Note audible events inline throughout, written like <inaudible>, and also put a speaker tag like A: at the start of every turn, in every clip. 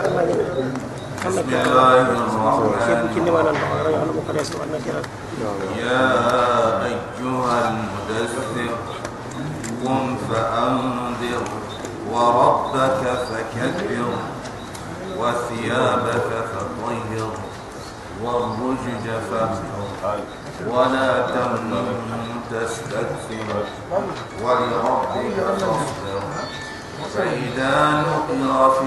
A: بسم الله الرحمن يا أيها المدثر قم فأنذر وربك فكبر وثيابك فطهر والرجج فاهجر ولا تمنن تستكثر ولربك فاصبر فإذا نقر في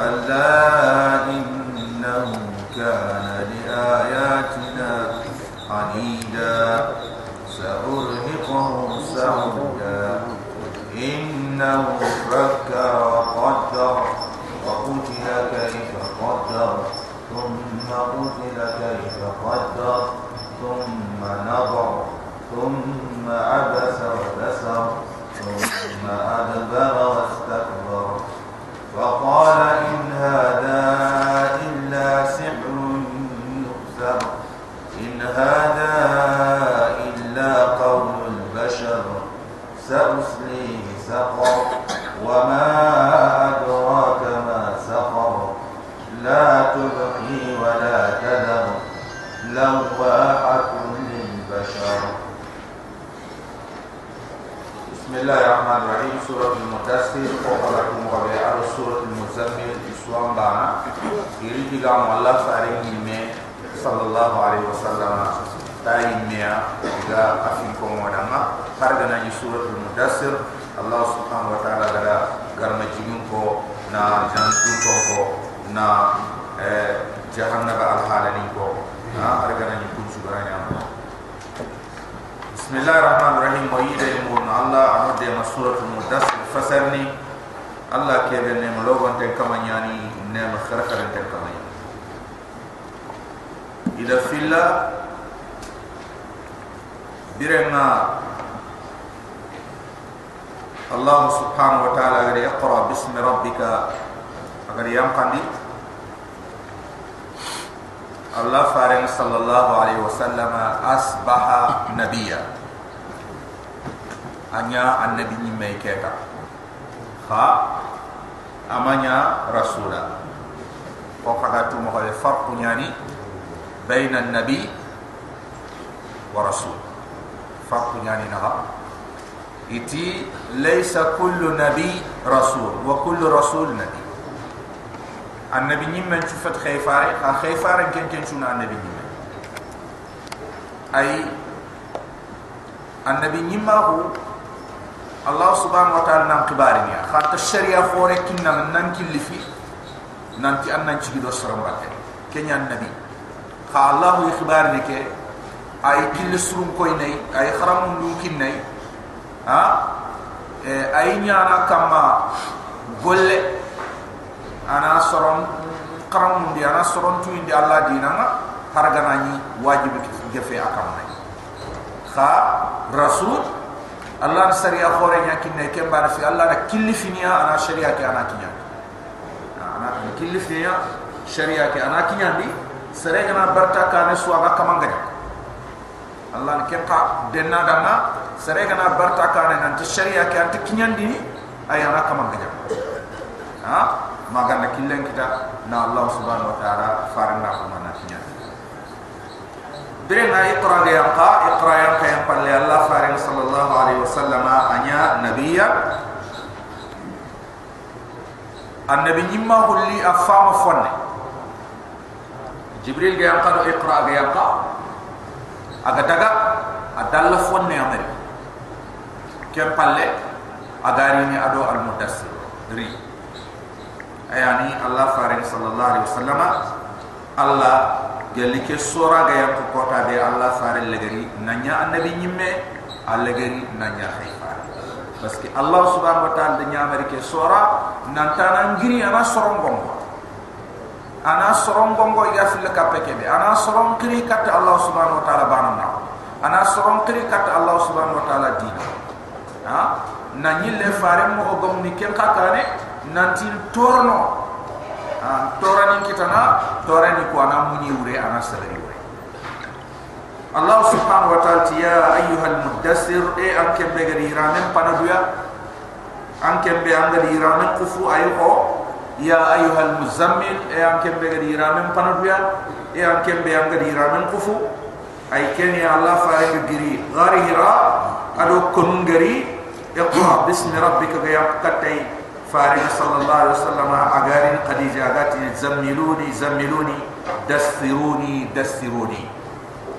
A: كلا إنه كان لآياتنا عنيدا سارهقه سعودا إنه فكر وقدر وقتل كيف قدر. ثم قتل كيف قدر. ثم نظر. ثم عبس جينكو نا جنتو كو نا جهنم الحالين كو نا أرجعنا يكون سبحانه بسم الله الرحمن الرحيم ويدا يمون الله أمد يما سورة المدثر فسرني الله كيف نعم لوغن تن كما يعني نعم خرخر تن كما يعني إذا في الله برنا الله سبحانه وتعالى أقول يقرأ باسم ربك. أقول يمقني الله فارن صلى الله عليه وسلم أصبح نبيا. أنيا النبي ميكيكا خا؟ أمانيا رسولا. وقالت مخالف الفرق يعني بين النبي ورسول. فرق يعني نها. إتي ليس كل نبي رسول وكل رسول نبي النبي نيمن شفت خيفار خيفار كن كن شنو النبي نيمن أي النبي نيمه هو الله سبحانه وتعالى نام كبارني خاطر الشريعة فوري كنا ننكي اللي في ننتي أن ننتي بدو سرمبات كن النبي خا الله يخبرني كي أي كل سرم كوي ناي أي خرام ممكن ha? Eh, e ay nyaana kama golle. Ana soron karam ndi ana soron tu ndi alla dina nga haragana ni wajibu jefe akam nay kha rasul allah sari akhore nya kinne ke bar fi allah na kilifi ni ana sharia ke ana kinya. Ha, ana kilifi ya sharia ke ana kinya ni sare gana barta kane suwa kamanga allah ne ke denna dana serengana barta kane nan ta sharia ke anta kinyandi ay ana kamanga ha? Magana killen kita na Allah subhanahu wa ta'ala farna ko mana kinyandi dire na iqra ga yaqa iqra ya ka yang palle Allah faring sallallahu alaihi wasallam anya nabiyya annabi nyimma hulli afama fonne jibril ga yanqa do iqra ga yanqa aga daga adalla fonne amari kem palle agari ni ado al mudassir ri ayani allah farid sallallahu alaihi wasallam allah gelli sura ga yanqa kota be allah farid legari nanya annabi nyimme allegari nanya khayfa parce allah subhanahu wa ta'ala de nyamari ke sora nantana ngiri ana sorongongo ana sorongongo ya fil kapeke be ana soron kiri kat allah subhanahu wa ta'ala banana. Ana soron kiri kat allah subhanahu wa ta'ala dina ha? Na nyille fare mo gom ni ken kakane nanti torno. Ha torani kitana torani ko ana muni ure ana salari Allah subhanahu wa ta'ala ya ayyuhal muddassir e anke begari ramen panaduya anke be angari ramen kufu ayuko ya ayyuhal muzammil e anke begari ramen panaduya e anke be angari ramen kufu. Ay ken ya Allah faare giri gari hira ado kunungari iqra bismi rabbika ya qatay faare sallallahu alaihi wasallam agarin khadija agati zammiluni zammiluni dassiruni dassiruni.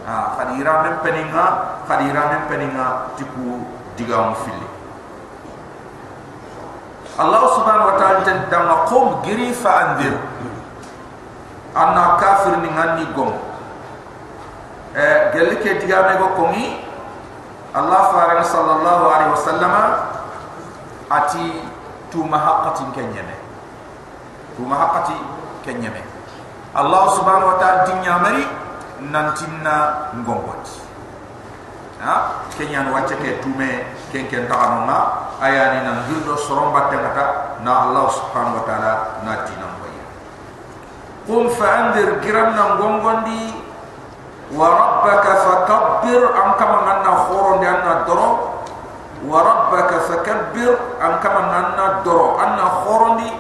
A: Ha khadira men peninga khadira men peninga tiku diga mu fili Allah subhanahu wa ta'ala tan dama qom giri fa andir anna kafir ni ngani gom eh gelle ke diga me go komi Allah faran sallallahu alaihi wasallam ati tu mahaqqatin kenyeme tu mahaqqati kenyeme Allah subhanahu wa ta'ala dinya mari nantinna ngongot. Ha? Kenya no wacce ke tume ken ken ta anoma ayani nan hildo soromba tengata na allah subhanahu wa taala na tina ngoya qum fa andir giramna ngongondi wa rabbaka fakabbir am kama nanna khoron de anna doro wa rabbaka fakabbir am kama nanna doro anna khorondi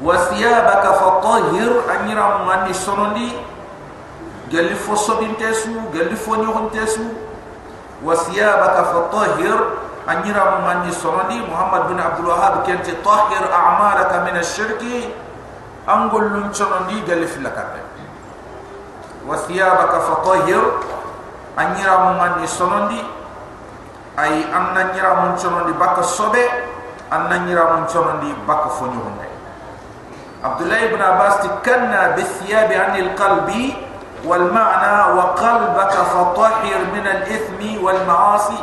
A: wa thiyabaka fatahhir anyira mani sonondi gelli fo sobin tesu gelli fo nyohon tesu wasiyabaka fatahhir anyira manni sonodi muhammad bin abdul wahhab kenti tahhir a'malaka min ash-shirki angol lun chonondi gelli filakabe وثيابك فطهر. أنيرا من سنوندي أي أن يرى من سنوندي بك الصبع أن يرى من سنوندي بك فنيوندي عبد الله بن عباس تكنا بالثياب عن القلب والمعنى وقلبك فطهر من الإثم والمعاصي.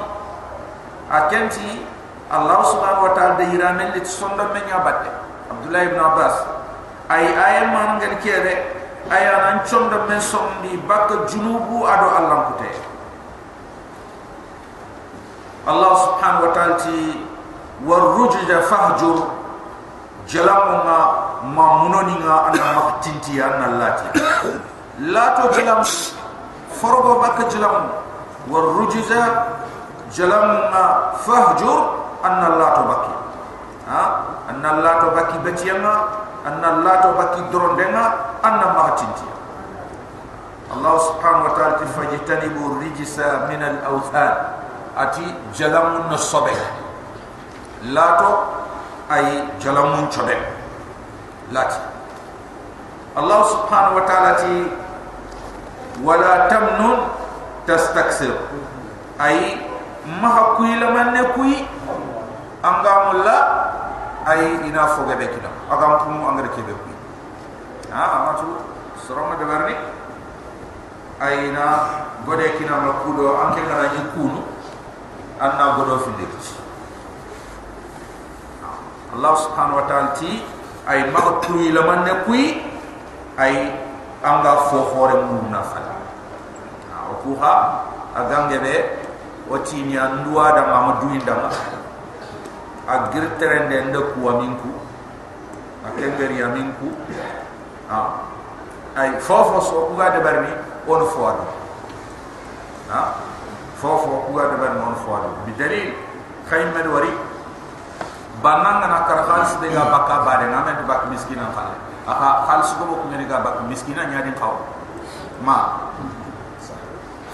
A: أكنتي الله سبحانه وتعالى يرامل لتسندم من يبدأ عبد الله بن عباس. أي آية ما نقل كده aya nan chonda men sondi bak junubu ado allah kute allah subhanahu wa ta'ala ti war rujja fahjur jalamma ma munoni nga ana maktinti an allah la to jalam forgo bak jalam war rujja jalamma fahjur an allah to baki. Ha? An allah to baki betiyama الله تبكي بتيما أن الله تبكي درون دنا أن ما تنتي الله سبحانه وتعالى فاجتنبوا الرجس من الأوثان أتي جلم الصبح لا تو أي جلم شبه لا الله سبحانه وتعالى wala tamnun tastaksir ay ma kuy la man ne kuy anga mulla ay ina foga be kidam agam tum angare kebe kuy ha amatu soroma de barni ay na gode kina ma kudo anke ngara ni kunu anna godo fi dik Allah subhanahu wa ta'ala ti ay ma kuy la man ne kuy ay anga fo hore mu na fala kuha agange be wati ni andua da mama duinda ma agir terende nda ku aminku. Akengeri aminku. Ha ay fofo so ku gade barni on foado ha fofo ku gade barni on foado bi dalil khayma wari. Bananga na kar khalis de ga bakka bade na men bak miskina khale. Aka khalis go ko ngeni ga bak miskina khaw. Ma.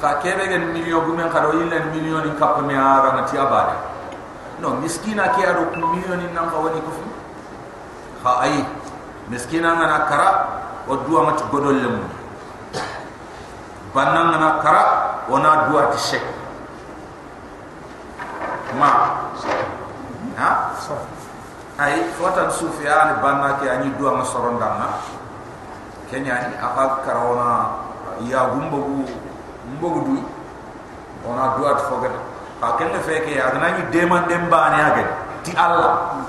A: Ka kebe gen million gumen kado yilen million in kap me ara na ti abade no miskina ke ado ku million nan kawani ko fu ha ai miskina ngana kara o duwa mat godol lem bannan ngana kara ona duwa ti shek ma ha? Ai fotan sufiyan banna ke ani duwa ma sorondana kenya ni aka karawona ya gumbagu mbogu duy ona duat fogat ka ken fe ke adana ni deman dem bani age ti allah.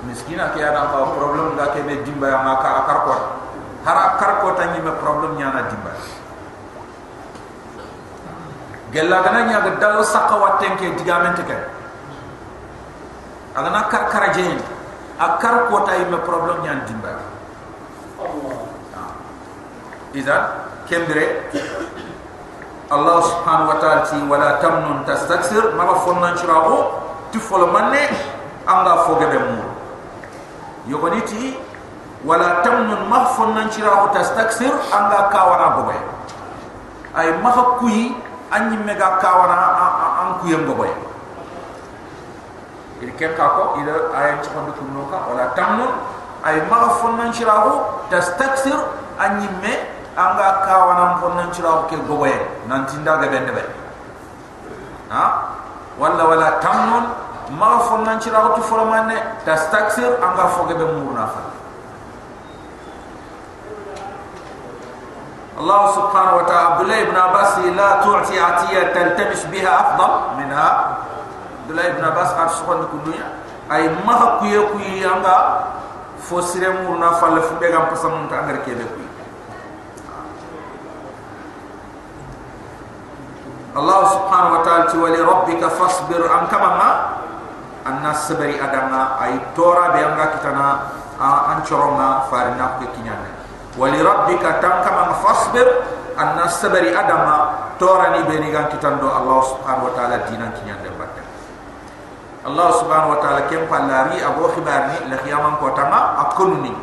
A: Miskina ke ada ka problem ga ke be dimba ya maka akar ko hara kar ko tan ni me problem nyana dimba gella gana nya ga dal sakka watten ke digamente ke agana kar kar jeen akar ko tay me problem nyana dimba Allah. Iza kembere Ti wala tamnun tastaksir ma fonna chirago ti folo manne anga foge be mu yogoniti wala tamnun ma fonna chirago tastaksir anga kawana bobe ay ma kuyi anyi mega kawana an kuyem bobe il ken ka ko ila ayen chondu kunoka wala tamnun. Ay ma fonna chirago tastaksir anyi me anga kawana ko nan cira ko gogoye nan tinda ga bende be ha walla wala tamnun ma fo nan cira ko fo manne tastaksir anga fo ge be murna fa الله سبحانه وتعالى عبد الله بن عباس لا تعطي عطية تلتمس بها أفضل منها عبد الله بن عباس قال سبحانه كدنيا أي ما هو كوي كوي أنغا فسر مورنا فلفو بيغام Allah subhanahu wa ta'ala ci wali rabbika fasbir an kamama anna sabari adanga ay tora be anga kitana an choronga farina ke kinyane wali rabbika tan fasbir anna sabari adama tora ni be ni gan kitando Allah subhanahu wa ta'ala dinan kinyande batte Allah subhanahu wa ta'ala kem pallari abu khibar ni la qiyamam ko tama akunni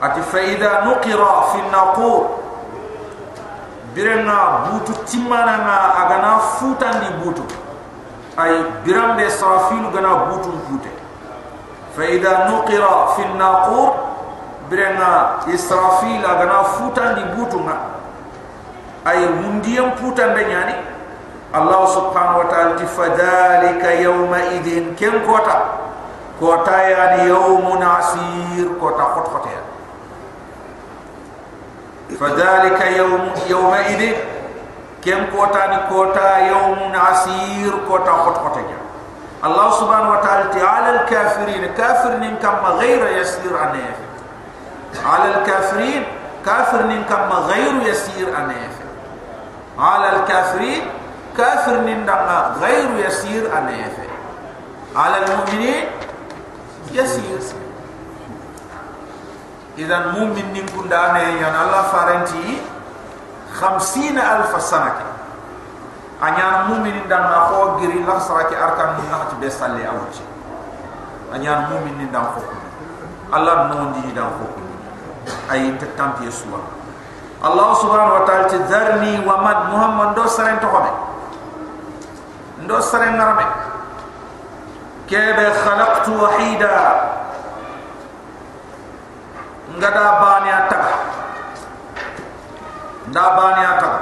A: ati fa idha nuqira fi birenga butu timmana nga agana futandi butu. Ay birambe safilu gana butu kute fa idha nuqira fi an-naqur birenga israfil agana futandi butu nga. Ay mundiyam putande nyani. Allah subhanahu wa ta'ala ti fadhalika yawma idhin kem kota. Kota yani yawmun asir kota khot khotia فذلك يوم يومئذ كم كوتا كوتا يوم عسير كوتا خط خط الله سبحانه وتعالى على الكافرين. كافرين كما غير يسير عنه على الكافرين كافرين كما غير يسير عنه على الكافرين كافرين غير يسير عنه على المؤمنين يسير. Idan mu'min nin kunda ne yan Allah faranti 50 alf sana ke anya mu'min dan na ko giri la saraki arkan mun na ti besalle awci anya mu'min nin dan ko Allah non di dan ko ay ta tampi suwa Allah subhanahu wa ta'ala ti dharni wa mad muhammad. Do saren to hobe ndo saren ngarame kebe khalaqtu wahida ngada bani ataga nda bani ataga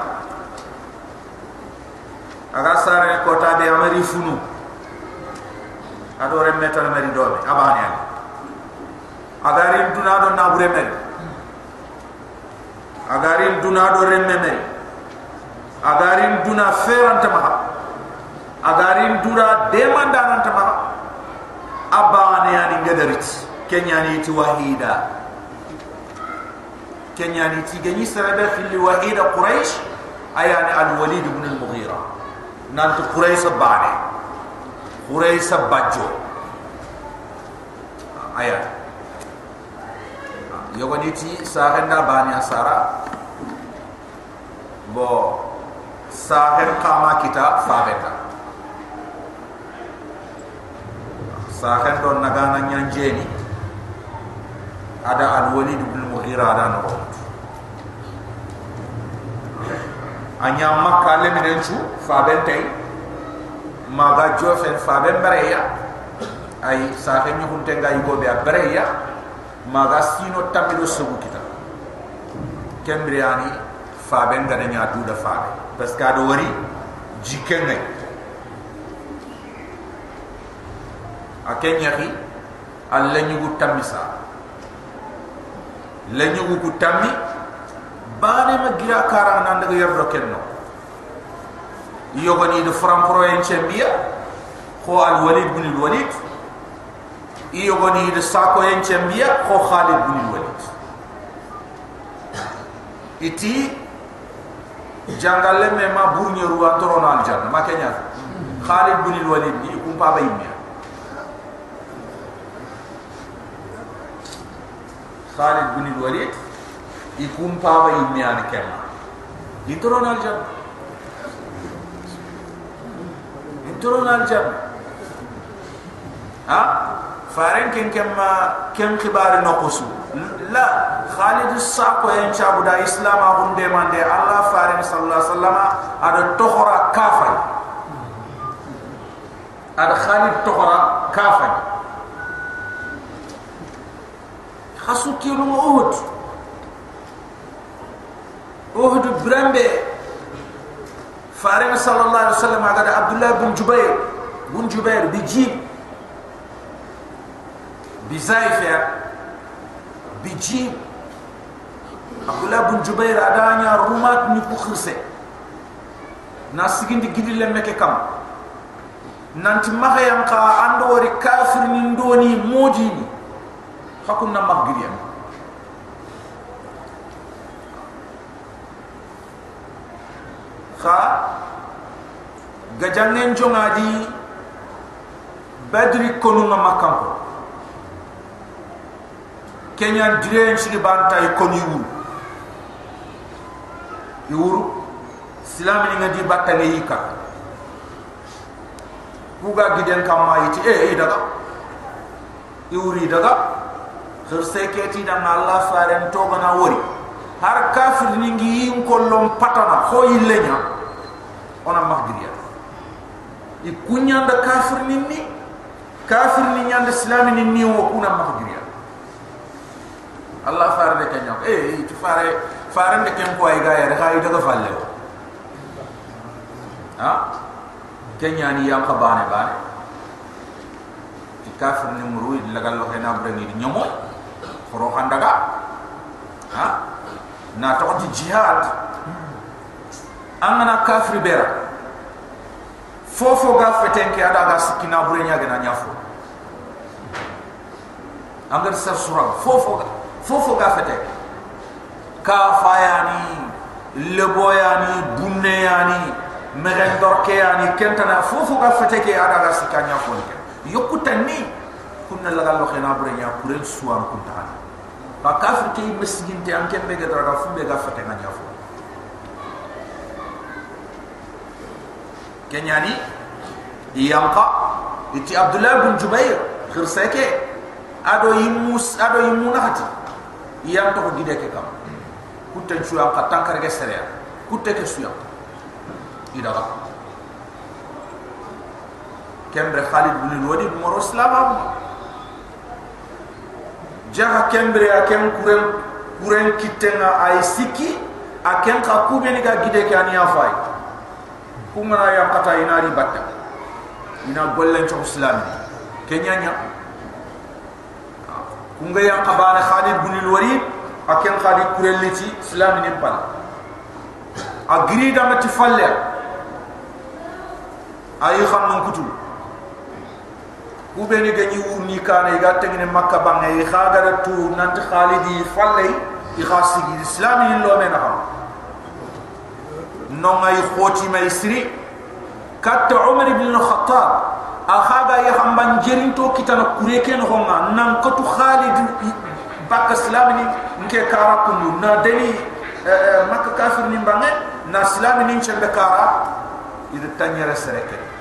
A: aga sare ko tabe amari funu. Adore metal mari dobe abani ali agari duna do na bure mel agari duna do remme mel agari duna feranta ma agari dura demanda nanta ma abani ani ngadarit kenyani ti wahida kenyani ti ganyi sarabe fili wahida quraish ayani al walid ibn al mughira nant quraish bane quraish bajjo aya yogoni ti sahenda bani asara bo sahen kama kita fabeta sahen don nagana nyanjeni ada al walid ibn mughira ada no anya makka le minen chu fa ben tay maga jofen fa ben bareya ay sa fe ñu hunte nga yugo be bareya maga sino tamido sugu kita. Kembriani fa ben ga nya du da fa parce que do wari jiken ngay akenya fi alla ñu tamisa la ñugu ku tammi baane ma gira kara nan daga yerdo kenno. Yogoni de frampro en chembia ko al walid bin al walid yogoni de sako en chembia ko khalid bin al walid iti jangalle me ma burnye ruwa torono al janna ma kenya. Khalid bin al walid ni kumpa bayimya khalid bin al walid يكون بابا يميان كما يترون الجنة يترون الجنة ها؟ فارن كن كما كم خبار نقصو. لا خالد الساقو ينشاب دا إسلام أبن دي من دي الله فارن صلى الله عليه وسلم هذا تخرا كافر هذا خالد تخرا كافر خسو كيلو أهد أهد برمب فارم صلى الله عليه وسلم عقد عبد الله بن جبير بن جبير بجيب بزايفر بجيب عبد الله بن جبير أدانيا رومات نيكو خرسي ناس سيكين دي جدي لمكة كم نانت مخيام قا عندو وري كافر نندوني موجيني فكنا مغيريا مغيريا fa gajangen jonga di badri konu ma makam kenya dren shiri banta e koni wu yuru silam ni ngadi batta ne yika kuga giden kamma yiti e eh, e eh, daga. Yuri daga. Khirse keti da allah faren to bana wori har kafir ni ngi yin kollom patana ho yillenya ona mahdiya ikunyanda kafir nini kafir ni nyanda islam ni ni wo kuna mahdiya Allah fare de kenya. Eh itu fare fare de ken ko ay gaaya de hay daga falle. Ha? Kenya ni yang khabane bane ti kafir ni muru lagal lo hena bre ni nyomo foro handaga ha na toxonti jihad an gana kafiri bera fofo ga fetenke ada ga sikkina bureñagana ñafo an gati sar suran fofo ga fofo ga fetenke kafayani leboyani bunneyani mexendorkeyani kentana fofo ga feteke ada ga sikka ñafonke yokkutanni kunna laga loxena bureña kuren suwan kuntaxani ba kafir ke mesgin te anke be ga dara fu be ga fete nya fo kenyani yanqa iti abdullah bin jubair khirsake ado yimus ado yimuna hati. Yam to gide ke kam kutte chuya ka tankar ge sere kutte ke suya ida ga kembre khalid bin walid mo islam am jaha kembre a kem kuren kuren kitenga ay siki a ken ka kubeni ga gide ke aniya fay kumana yang kata inari batta ina gollen ci islam kenya nya. Kunga yang qabana khalid bin al-walid aken khalid kureliti islam ni pal agri da mati falle ay xam non kutul kubeni ganyi wurni kana iga tengene makka bangai khaga tu nant khalidi falle i khasi islam ni lo mena xam non ay khoti may siri kat umar ibn al-khattab akhaga ya hamban jerin to kitana kureke no honga nan ko tu khalid bak islam ni nke kara kundu na deni makka kafir ni bange na islam ni chembe kara ida tanyere sereke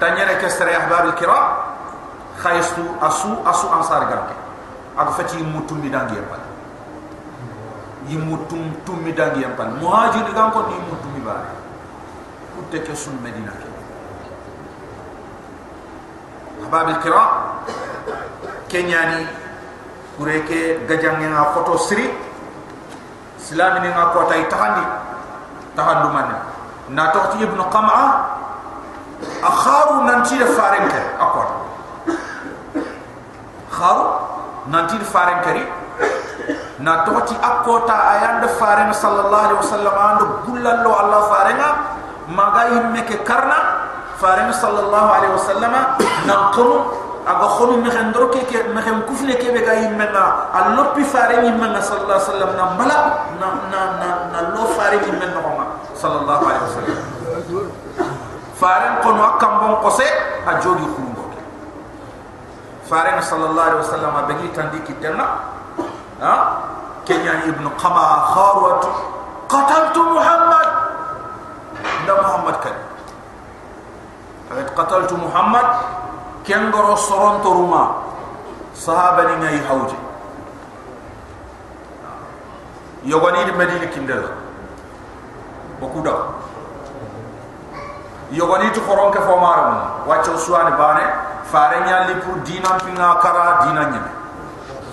A: tanyere ke sere ahbab al-kiram khaystu asu asu ansar garke ak fati mutum mi dangi yapal yimutum tummi dangi yampal muhajir gam ko ni mutum mi bare kutte ke sun medina ke? Ahbab al kiram kenyani kureke gajangi nga photo sri islam ni nga ko tay tahandi tahandu man na to ti ibn qam'a akharu nanti de farenke akor kharu nanti de farenkeri na toti akota ayanda farenga sallallahu alaihi wasallam ando gullallo allah farenga maga yimme ke karna farenga sallallahu alaihi wasallam na qomu aga khonu me xendro ke ke me xem kufne ke be ga yimme na allopi farenga yimme na sallallahu alaihi wasallam na bala na na na, na lo farenga yimme no ma sallallahu alaihi wasallam faren kono akambon qose a jogi khumbo farenga sallallahu alaihi wasallam be gi tandi kitenna ها كنيان ابن قما خاروت قتلت محمد ده محمد كان قتلت محمد كان غرو سرون تروما صحابه ني ناي حوجي يغني دي مدينه كندل yogoni tu koron ke fomaro wacho suani bane fare nya pour dina pinga kara dina nya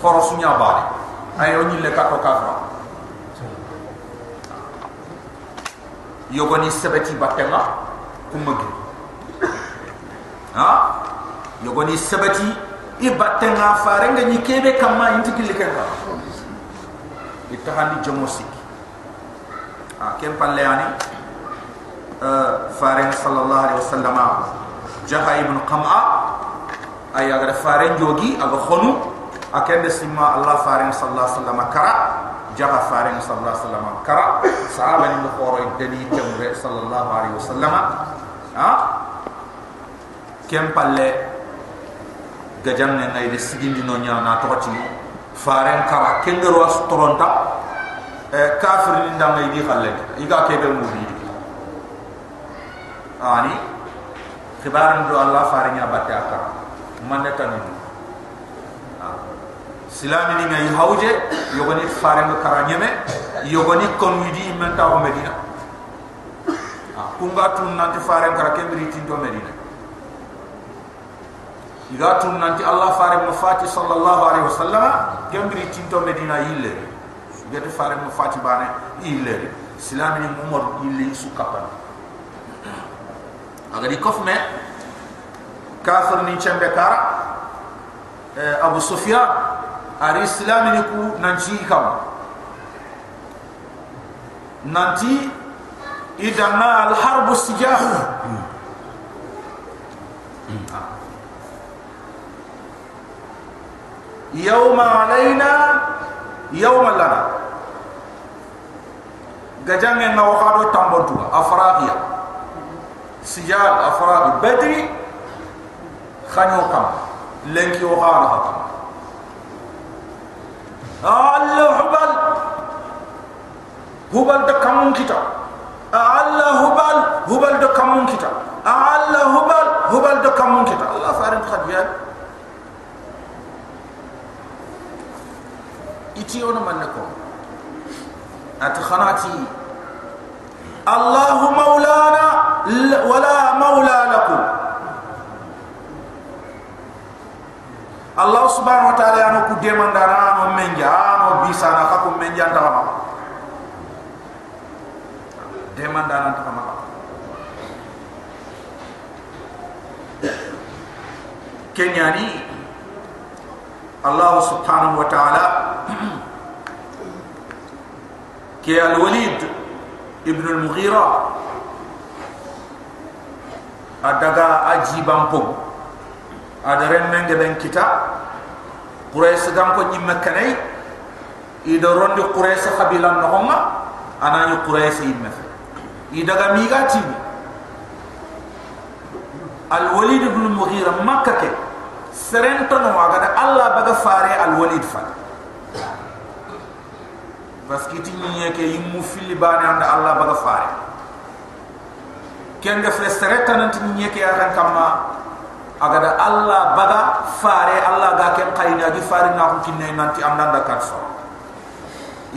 A: koro sunya bane. Ay oni le kato kafa yogoni sebeti batema kumagi ha? Yogoni sebeti i batenga fare nga ni kama intiki le kafa itahani jomosiki a ha, kempan leani ani uh, farenga sallallahu alaihi wasallam. Jaha ibn qam'a ay aga faren jogi aga khonu. Akende simma allah faring sallallahu alaihi wasallam kara jaga faring sallallahu alaihi wasallam kara sahaba ni khoro deni temre sallallahu alaihi wasallam. Ha? Kem palle gajam ne ngay de sigindi no nyana toti faring kara kendero as toronta. E kafir ni ndam ngay di khalle. Iga kebe mu di ani khibaran do allah faring ya batte akara manne tanu silami ni ngai hauje yogoni farenga karanyeme yogoni kon widi menta o medina. Ah kunga tun nanti farenga kara kembri tinto medina. Iga tun nanti allah farenga mafati sallallahu alaihi wasallam kembri tinto medina yille gete farenga mafati bane yille silami ni umar yille su kapan agadi kofme kafir ni chembe kara eh, abu sufyan ari islam ni ku nanti kam nanti idana al harb sijah يوم علينا يوم لنا gajang en na wakado tambontu afraqiya sijal afraqi badri khanyo kam lenki wakado hakam Allah hubal hubal de kamun kita Allah hubal hubal de kamun kita Allah hubal hubal de kamun kita Allah farin khadiyan iti ona manako ta'ala anu ku demandara anu menja anu bisa na ka ku menja ta ma demandara ta ma kenyani Allah subhanahu wa ta'ala <clears throat> ke al-walid ibn al-mughira adaga ajiban pogo ada remme ben kita. Quraish gam ko nyimme kanay ido rondi quraish khabila no homa ana ni quraish yimme ida ga migati al walid ibn mughira makkah ke? Serento no aga da allah baga fare al walid fa parce que ti nyi ke yimu fili bani anda allah baga fare ken def le sereta nanti nyi ke akan kama agada Allah baga fare Allah ga ken qayna gi fare na ko kinne nanti am nanda kat so.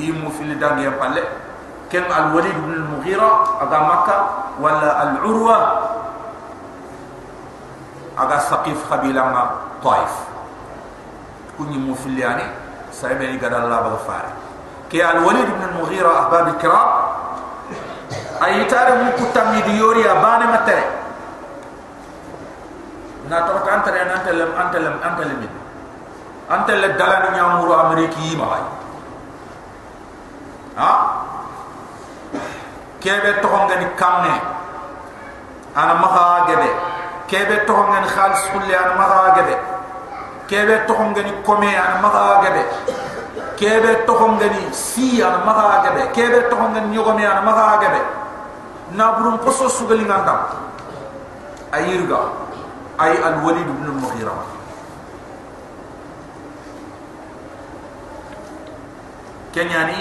A: Imu fil dang ya palle. Ken al walid ibn al mughira aga makka wala al urwa aga saqif khabila ma taif. Kunni mu fil yani saybe ni gada Allah baga fare. Ke al walid ibn al mughira ahbab al kiram ay tare mu kutammi di yori abane matere. Na to ta antare na antelem antelem antelem antelem dalani nyamuru ameriki yi ma ha? Kebe to ngani kamne. Ana maha gebe. Kebe to ngani khalis kulli ana maha gebe. Kebe to ngani kome ana maha gebe kebe to ngani si ana maha gebe kebe to ngani nyogome ana maha gebe na burum poso sugali ngandam ayirga ay al walid ibn al mughira kenyani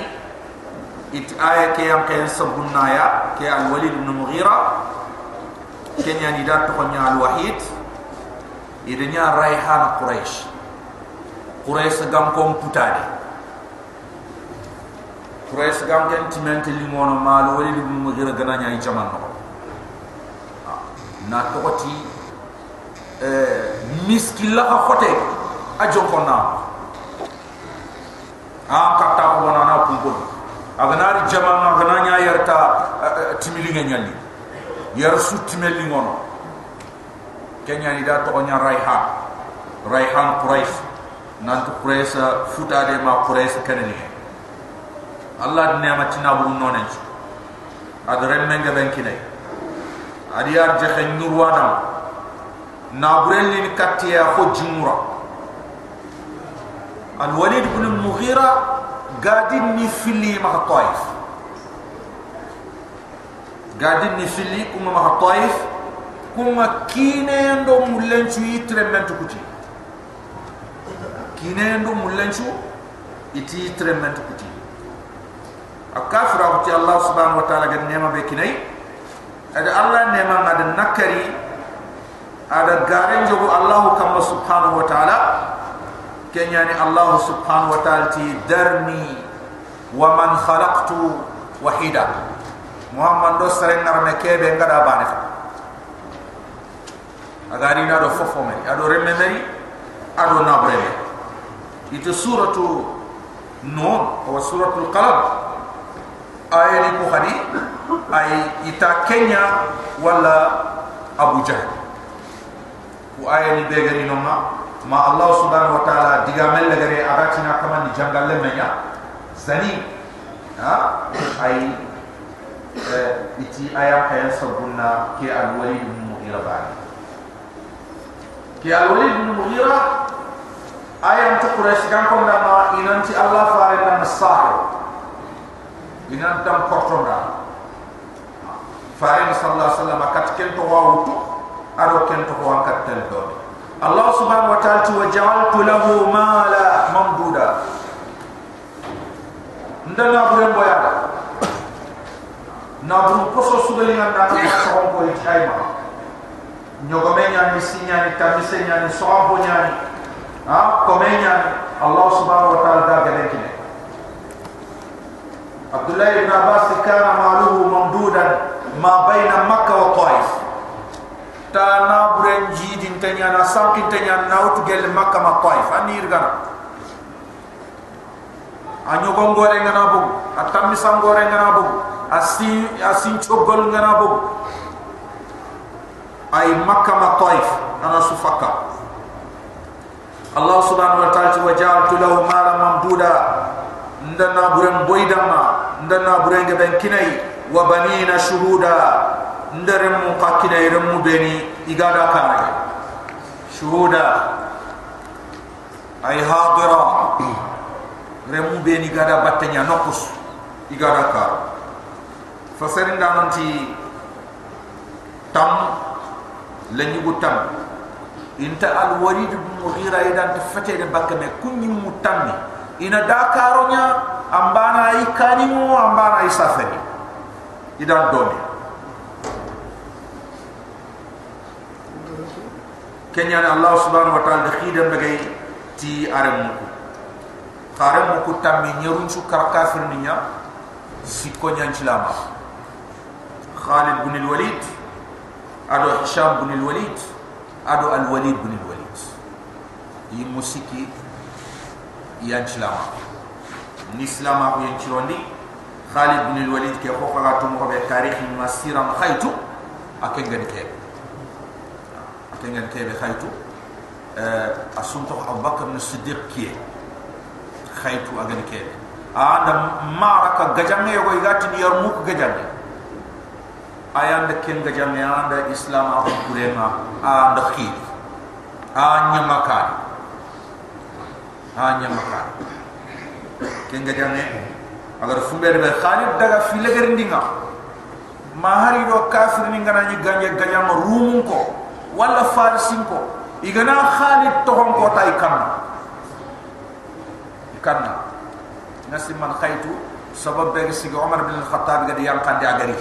A: it aya ke yam ke sabunna ya ke al walid ibn mughira kenyani da to al wahid idenya raihan quraish. Quraish gam kom putade quraish gam ken timenti limono mal walid ibn mughira gana nya jaman no. Na to ti eh miskilla ha khote ajo konna a kapta ko wana na kumpul agana jama ma agana nya yarta timili nga nyali. Yar su timeli ngono kenya ni da to nya raihan. Raihan quraish. Nan to quraish futa de ma quraish kanani allah ne ma tina bu nonen adare menga ben kinai adiyar je khen nurwana na burelli katiya ko jimura الوليد بن المغيرة قاعدين نفلي مع الطائف قاعدين نفلي كما مع الطائف كما كينين دو ملنشو يترمن تكوتي كينين الكافر أبتي الله سبحانه وتعالى قد نعمة بكني هذا الله نعمة قد نكري هذا قارن جبو الله كما سبحانه وتعالى كن يعني الله سبحانه وتعالى درني ومن خلقت وحيدا محمد دوسر نرمي كي بين قد أبانك أغارينا دو فوفو مري أدو رمي مري أدو نابري مري إذا سورة نون أو سورة القلب ayeli ko khadi ay ita kenya wala abu jahl. Ku ayeli begari noma ma Allah subhanahu wa ta'ala diga mel gare agatina kama ni jangal le menya zani. Ha? Ay eh, iti aya kaya sabunna ki al walid bin mughira bani. Ki al walid bin mughira aya ta quraish gan ko da ma inanti Allah fare na sahir inan tam porto nga faayin sallallahu alaihi wasallam kat ken to wawutu aro ken to wa kat tel do allah subhanahu wa ta'ala wa ja'altu lahu mala mamduda ndana buren bure boya na bu ko so su de nga na ko ko itay ma nyogo me nya ni sinya ni tabi nya ni so nya ni. Ha? Ko me nya allah subhanahu wa ta'ala da gele kine abdullah ibn abbas kana maluhu mamdudan ma baina makkah wa taif. Ta na buren jidin tanya na sankin tanya na utu gel makka ma taif. Anir gana anyo gongore ngana bu atam sangore ngana bu asi asin chogol ngana bu ay makka ma taif ana sufaka Allah subhanahu wa ta'ala wa ja'altu lahu mala mamduda ndana buren boydama ndana buren geben kinai wa banina shuhuda. Ndere mu kakina ire mu beni igada kana shuhuda. Ay hadira. Re mu beni gada batenya nokus igada ka. Da nanti tam lenyu butam inta al walid bin mughira idan tafate de bakka me kunni mutammi ina dakaronya ambana ikani mu ambana isafani idan doni kenya Allah subhanahu wa ta'ala khidam bagay ti aram muku kharam muku tammi nyerun su kar kafir ninya sikko nyan cilama Khalid bin al-Walid ado Hisham bin al-Walid ado al-Walid bin al-Walid. Yi musiki ينشلما نسلما ينشلوني. خالد بن الوليد كي خوفا غاتو مو بي تاريخ ما سيرا ما خايتو اكن غن كيب اكن غن كيب خايتو ا آه، اسونتو أبو بكر بن الصديق كي خايتو اغن كيب ا آه، دم معركة غجامي يغو يغاتو يرموك غجامي. ayan da ken gajam ya da islam abu kurema a da khid a nyama kadi anya makani ken gajange agar fumbere be khalid daga filegar ndinga mahari do kafir ni ngana ni ganje gajama rumun ko wala farisin ko igana khalid to ko tay kanna kanna nasi man khaytu sabab be sigi umar bin al-khattab gadi yang kan dia gari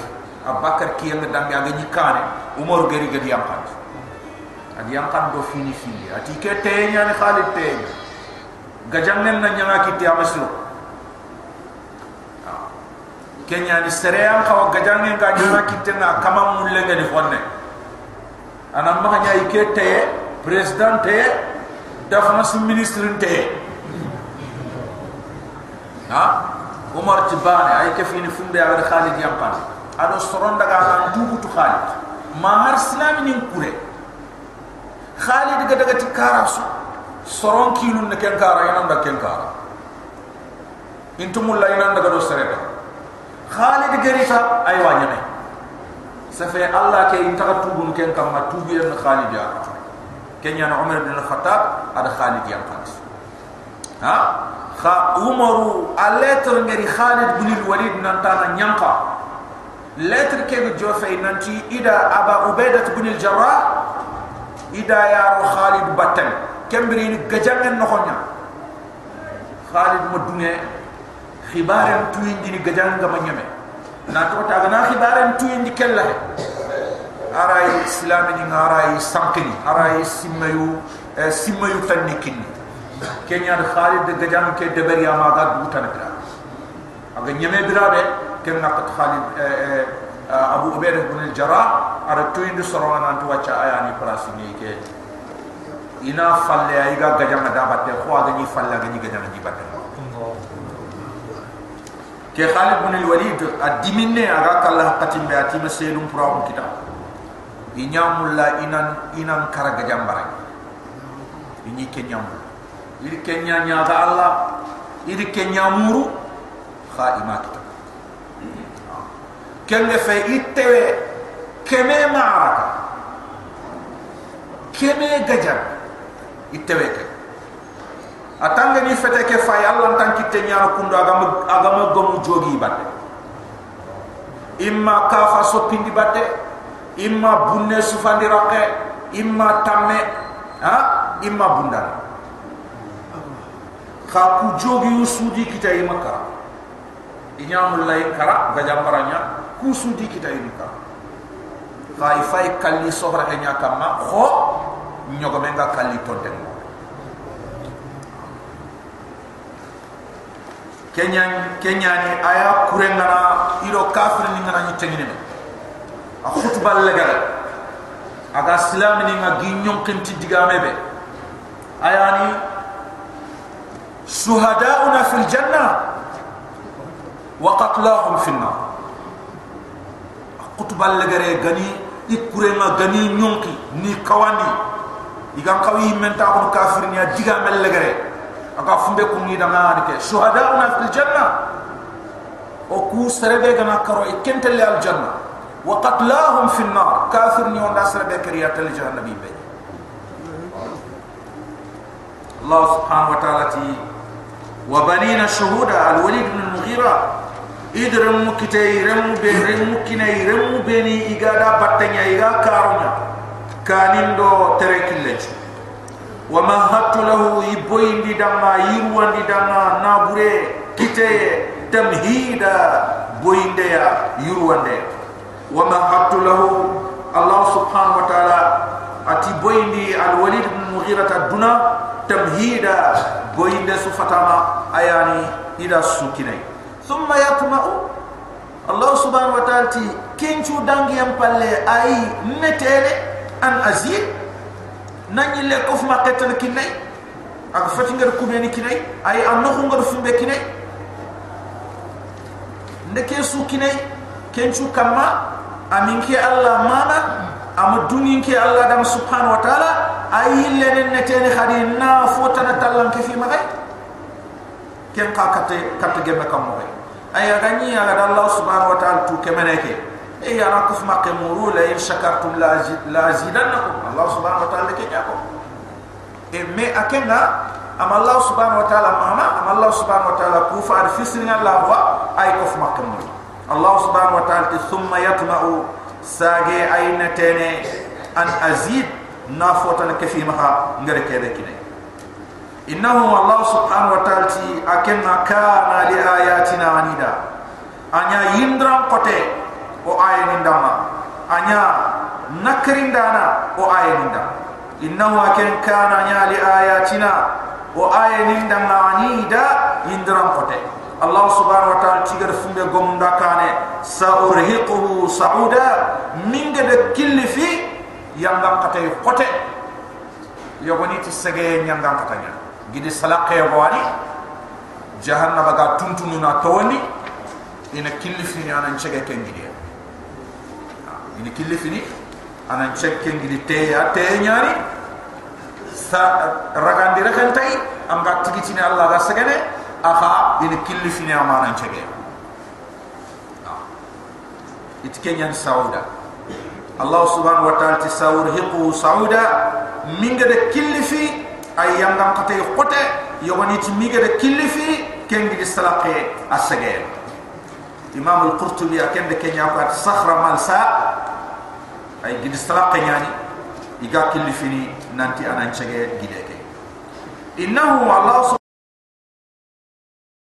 A: abakar ki yang dang dia gani kane umar gari gadi yang kan adi yang kan do fini fini ati ke tenya ni khalid tenya gajang nen na nyanga ki ti amaslo kenya ni seream kawa gajang nen ga nyanga ki tena kama mulle ngani fonne anam ma nya ike te president dafna ministre te. Ha umar tibane ay ke fini fumbe agar khalid yampan ado soron daga kan dubu tu khalid. Ma har islam nin kure khalid ga daga ti karasu soron kilun ne ken kara yana da ken kara intumul la yana daga do sereta khalid gerita ay wanyame safe allah ke intaka tubun ken kam ma tubi en khalid ya kenya na umar bin al-khattab ada khalid yampan ha خا عمر اللتر غري خالد بن الوليد نانتانا نيانكا لتر كيف جوفي نانتي اذا ابا عبيده بن الجراح اذا kembri ni gajangen no khonya khalid madune khibaram tuin di ni gajangen gama nyame na to ta gana khibaram tuin di kella arai islam ni ngarai sankini arai simayu eh, simayu tanikin kenya khalid de ke debari ya ma ga duta nakra aga nyame birabe ken na khalid eh, eh, eh, abu ubaid bin al jarrah ara tuin di sorona nan tu wacha ayani plasini ke ina falle ay ga gajam da batte ko aga ni falle ga ni gajam ni batte ke khalid ibn al walid adimine aga kallah qatim be atima selum pura kita. Inyamulla inan inan kara barai ini kenyamul iri kenya nya ga Allah iri kenya muru khaimat kenge fe itewe keme maraka keme gajar itewe ke atanga ni fete ke fay Allah tan kitte nya kundo agam agam gomu jogi batte. Imma kafa so pindi batte imma bunne sufandi raqe imma tamme ha? Imma bundara ka ku jogi usudi kita yi maka inya mulai kara gajam baranya ku sudi kita yi maka ka ifai kalli sohra enya kama kho nyoko menga kali tonten kenya kenya ni aya kurenga na iro kafir ni ngana nyitengine a khutba lega aga islam ni nga ginyon kenti digame be aya shuhadauna fil janna wa qatlahum fil nar. Khutba lega e gani ikurenga gani nyonki ni kawandi. igam qawi men ta ko kafir ni diga mel legere aka fumbe ko ni danga ni ke shuhada na fil janna o ku serebe gana karo e kentel al janna wa qatlahum fil nar kafir ni on dasrebe kriya tel jahannabi be الله سبحانه وتعالى تي وبنينا شهودا الوليد بن المغيرة إدرم مكتي رم بين رم كنا رم بيني إجادا بتنيا إجا كارونا Kanindo tere killeji wa mahattu lahu iboyindi danga yirwandi danga nabure kite tamhida boyinde ya yirwande wa mahattu lahu allah subhanahu wa taala ati boyindi alwalid ibn mughira ta duna tamhida boyinde su fatama ayani ida sukinai. Thumma yatma'u allah subhanahu wa taala ti kinchu dangi ampalle ai netele an Aziz, nanyi le kof ma qatal kinay ak fati ngar ku ben kinay ay an no ngar fu kinay ndeke su kinay kenchu kama aminke allah mana am dungin allah dam subhanahu wa taala ay len ne tene khadi na fota na talam ke fi magay ken ka kat kat gem kam mo ay ga ni allah subhanahu wa taala tu kemene e ya na kuf makke muru la in shakartum la la zidannakum allah subhanahu wa ta'ala ke ko e me akenga am allah subhanahu wa ta'ala mama am allah subhanahu wa ta'ala ku fa fisrin allah wa ay kuf makke muru allah subhanahu wa ta'ala thumma yatma'u sage ayna tene an azid na fotan ke fi maha ngare kebe kine innahu allah subhanahu wa ta'ala ti akenna kana li ayatina anida anya yindram kote o ayanin dama anya nakrindana o ayanin dama innahu aken kana nya li ayatina. O ayanin dama anida yindram kote. Allah subhanahu wa ta'ala tigar funde gomda kane. Sa'urhiquhu sa'uda minga de kilfi yangam katay kote. Yogoni ti sege nyangam katanya gidi salaqe wani jahannama ga tuntunu na tawni ina kilifini anan chege kengidi ina kilifini anan chege kengidi te ya te nyari sa ragandi rakantai am ga tigitini allah ga segene aha ina kilifini amana chege it kenyan sauda. Allah subhanahu wa ta'ala tisawur hiqu sauda. Minga de kilifi ay yangam kate khote yogoni ti mige de kilifi kengi di salaqe asage imam al-qurtubi akende kenya ko sakhra malsa ay gidi salaqe nyani iga kilifi ni nanti anan chege gideke innahu allah